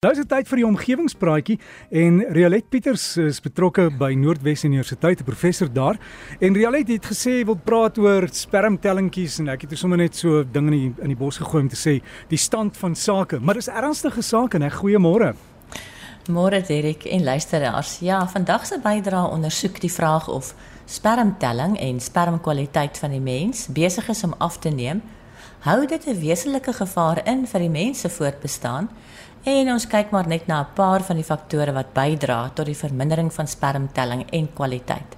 Nou is dit tyd vir die omgewingspraatjie en Rialet Pieters is betrokke by Noordwes Universiteit, 'n professor daar. En Rialet het gesê wil praat oor spermtellingkies en ek het sommer net so ding in die in die bos gegooi om te sê die stand van sake, maar dis ernstige sake, né? Goeiemôre. Môre Derek en luisteraars. Ja, vandag se bydra ondersoek die vraag of spermtelling en spermkwaliteit van die mens besig is om af te neem. Hou dit 'n wesenlike gevaar in vir die mens se voortbestaan? En ons kyk maar net na 'n paar van die faktore wat bydra tot die vermindering van spermtelling en kwaliteit.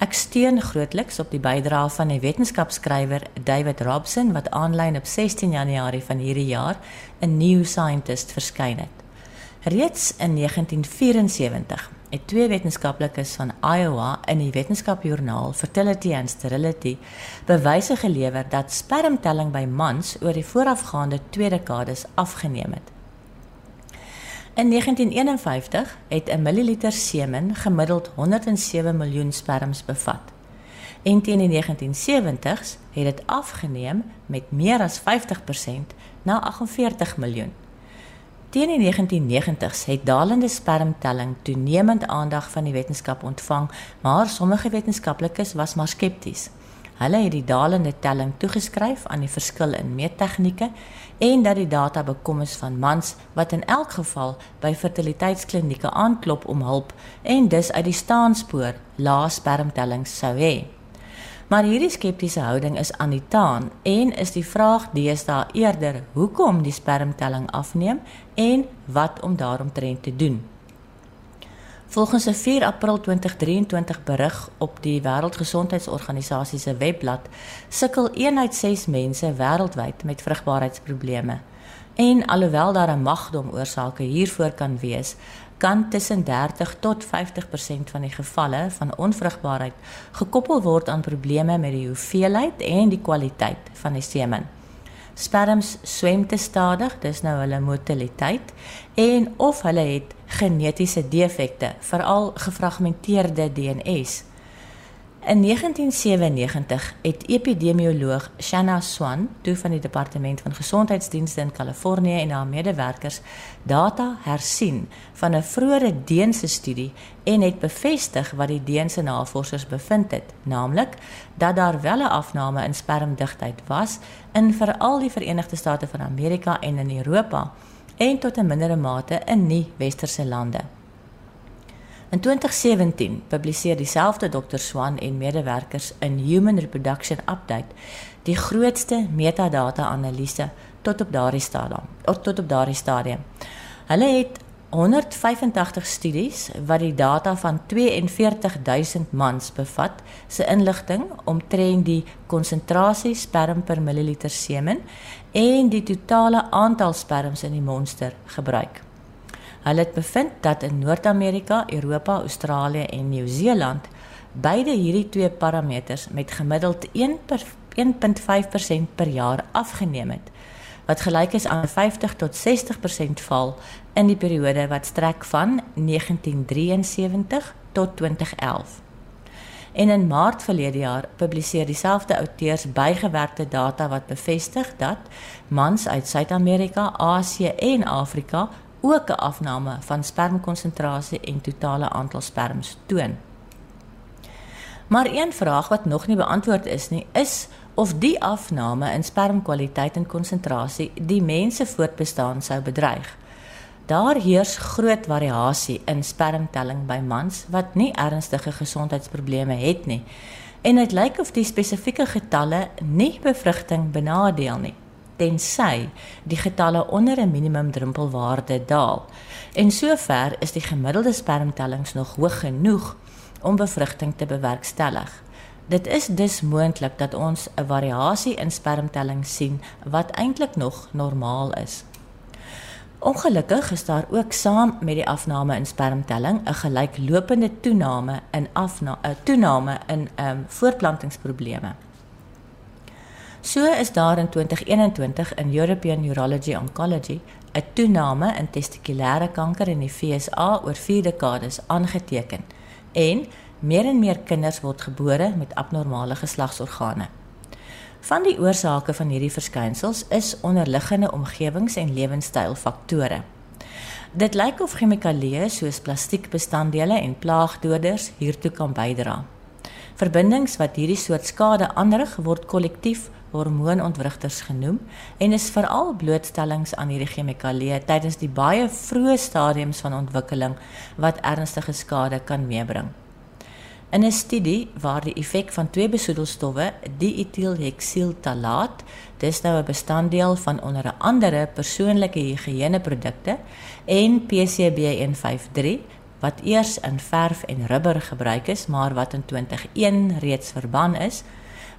Ek steun grootliks op die bydrae van die wetenskapskrywer David Robson wat aanlyn op 16 Januarie van hierdie jaar in New Scientist verskyn het. Reeds in 1974 het twee wetenskaplikes van Iowa in die wetenskapjoernaal Fertility and Sterility bewyse gelewer dat spermtelling by mans oor die voorafgaande twee dekades afgeneem het. In 1951 het 'n milliliter semen gemiddeld 107 miljoen sperms bevat. En teen die 1970s het dit afgeneem met meer as 50% na 48 miljoen. Teen die 1990s het dalende spermtelling toenemend aandag van die wetenskap ontvang, maar sommige wetenskaplikes was maar skepties. Hulle het die dalende telling toegeskryf aan die verskil in meettegnieke en dat die data bekom is van mans wat in elk geval by fertiliteitsklinieke aanklop om hulp en dus uit die staanspoor lae spermtellings sou hê. Maar hierdie skeptiese houding is aan die taan en is die vraag deesdae eerder hoekom die spermtelling afneem en wat om daaromtrent te doen. Volgens 'n 4 April 2023 berig op die Wêreldgesondheidsorganisasie se webblad, sukkel 1 uit 6 mense wêreldwyd met vrugbaarheidsprobleme. En alhoewel daar 'n magdom oorsake hiervoor kan wees, kan tussen 30 tot 50% van die gevalle van onvrugbaarheid gekoppel word aan probleme met die hoeveelheid en die kwaliteit van die semen. Sperms swem te stadig, dis nou hulle motiliteit en of hulle het genetiese defekte, veral gefragmenteerde DNS. In 1997 het epidemioloog Shanna Swan, toe van die departement van gesondheidsdienste in Kalifornië en haar medewerkers, data hersien van 'n vroeëre Deense studie en het bevestig wat die Deense navorsers bevind het, naamlik dat daar wel 'n afname in spermdigtheid was in veral die Verenigde State van Amerika en in Europa en tot 'n mindere mate in nie-westerse lande. In 2017 publiseer dieselfde Dr Swan en medewerkers in Human Reproduction Update die grootste metadata-analise tot op daardie stadium. Tot op daardie stadium. Hulle het 185 studies wat die data van 42000 mans bevat, se inligting omtrent die konsentrasie sperm per milliliter semen en die totale aantal sperms in die monster gebruik. Hulle het bevind dat in Noord-Amerika, Europa, Australië en Nieu-Seeland beide hierdie twee parameters met gemiddeld 1.5% per jaar afgeneem het wat gelyk is aan 50 tot 60% val in die periode wat strek van 1973 tot 2011. En in Maart verlede jaar publiseer dieselfde outeurs bygewerkte data wat bevestig dat mans uit Suid-Amerika, Asië en Afrika ook 'n afname van spermkonsentrasie en totale aantal sperms toon. Maar een vraag wat nog nie beantwoord is nie, is of die afname in spermkwaliteit en konsentrasie die mense voortbestaan sou bedreig. Daar heers groot variasie in spermtelling by mans wat nie ernstige gesondheidsprobleme het nie. En dit lyk of die spesifieke getalle nie bevrugting benadeel nie tensy die getalle onder 'n minimum drempelwaarde daal. En sover is die gemiddelde spermtellings nog hoog genoeg om bevrugting te bewerkstellig. Dit is dus moontlik dat ons 'n variasie in spermtelling sien wat eintlik nog normaal is. Ongelukkig is daar ook saam met die afname in spermtelling 'n gelyklopende toename in afna 'n toename in ehm um, voortplantingsprobleme. So is daar in 2021 in European Urology Oncology 'n toename in testikulêre kanker in die VSA oor 4 dekades aangeteken en meer en meer kinders word gebore met abnormale geslagsorgane. Van die oorsake van hierdie verskynsels is onderliggende omgewings- en lewenstylfaktore. Dit lyk of chemikalieë soos plastiekbestanddele en plaagdoders hiertoe kan bydra. Verbindings wat hierdie soort skade aanrig word kollektief hormoonontwrigters genoem en is veral blootstellings aan hierdie chemikalieë tydens die baie vroeë stadiums van ontwikkeling wat ernstige skade kan meebring. In 'n studie waar die effek van twee besoedelstowwe, dietielheksiltalaat, dis nou 'n bestanddeel van onder andere persoonlike higiëneprodukte en PCB153 wat eers in verf en rubber gebruik is, maar wat in 2001 reeds verban is,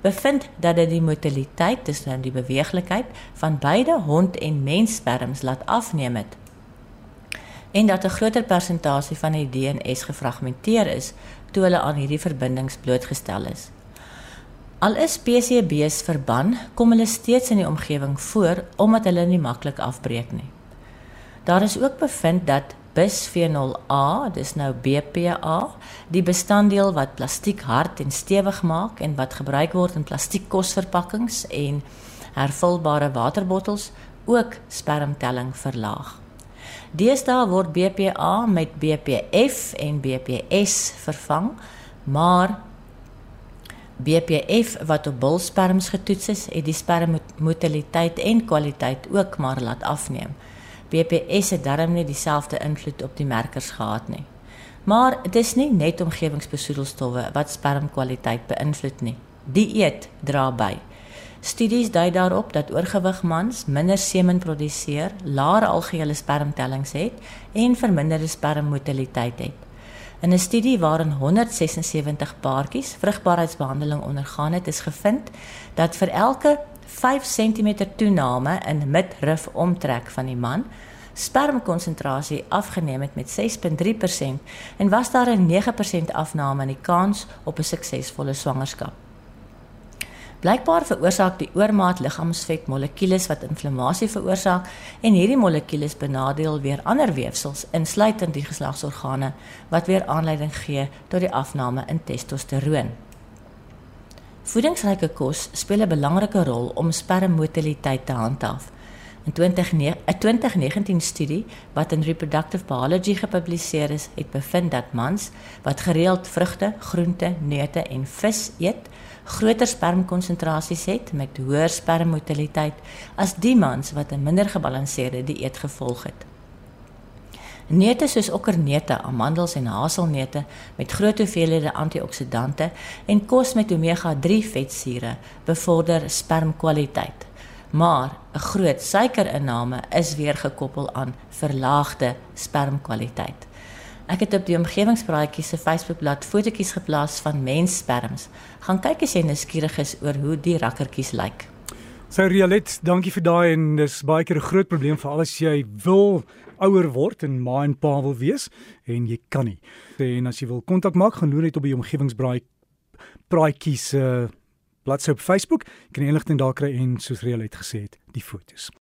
bevind dat dit die motiliteit tussen die beweeglikheid van beide hond en mens sperms laat afneem het en dat 'n groter persentasie van die DNS gefragmenteer is toe hulle aan hierdie verbindings blootgestel is. Al is PCB's verban, kom hulle steeds in die omgewing voor omdat hulle nie maklik afbreek nie. Daar is ook bevind dat bisphenol-A, dis nou BPA, die bestanddeel wat plastiek hard en stewig maak en wat gebruik word in plastiekkosverpakkings en hervulbare waterbottels ook spermtelling verlaag. Deesdae word BPA met BPF en BPS vervang, maar BPF wat op bulsperms getoets is, het die spermmotiliteit en kwaliteit ook maar laat afneem. BPS het darm nie dieselfde invloed op die merkers gehad nie. Maar dit is nie net omgewingsbesoedelstowwe wat spermkwaliteit beïnvloed nie. Dieet dra by. Studies dui daarop dat oorgewig mans minder semen produseer, laer algehele spermtellings het en verminderde spermmotiliteit het. In 'n studie waarin 176 paartjies vrugbaarheidsbehandeling ondergaan het, is gevind dat vir elke 5 cm toename in midrif omtrek van die man spermkonsentrasie afgeneem het met 6.3% en was daar 'n 9% afname in die kans op 'n suksesvolle swangerskap. Blykbaar veroorsaak die oormaat liggaamsvet molekules wat inflammasie veroorsaak en hierdie molekules benadeel weer ander weefsels insluitend die geslagsorgane wat weer aanleiding gee tot die afname in testosteroon. Voedingsryke kos speel 'n belangrike rol om spermmotiliteit te handhaaf. In 20, 'n 2019 studie wat in Reproductive Biology gepubliseer is, het bevind dat mans wat gereeld vrugte, groente, neute en vis eet, groter spermkonsentrasies het met hoër spermmotiliteit as die mans wat 'n minder gebalanseerde dieet gevolg het. Neute soos okkerneute, amandels en haselneute met groot hoeveelhede antioksidante en kos met omega-3 vetsure bevorder spermkwaliteit. Maar 'n groot suikerinname is weer gekoppel aan verlaagde spermkwaliteit. Ek het op die omgewingspraatjies se Facebookblad fotootjies geplaas van menssperms. Gaan kyk as jy nuuskierig is oor hoe die rakkertjies lyk. Sy Rialet, dankie vir daai en dis baie keer 'n groot probleem vir al as jy wil ouer word en ma en pa wil wees en jy kan nie. En as jy wil kontak maak, gaan loer net op die omgewingsbraai praatjies se uh, bladsy op Facebook. Jy kan inligting daar kry en soos Rialet gesê het, die fotos.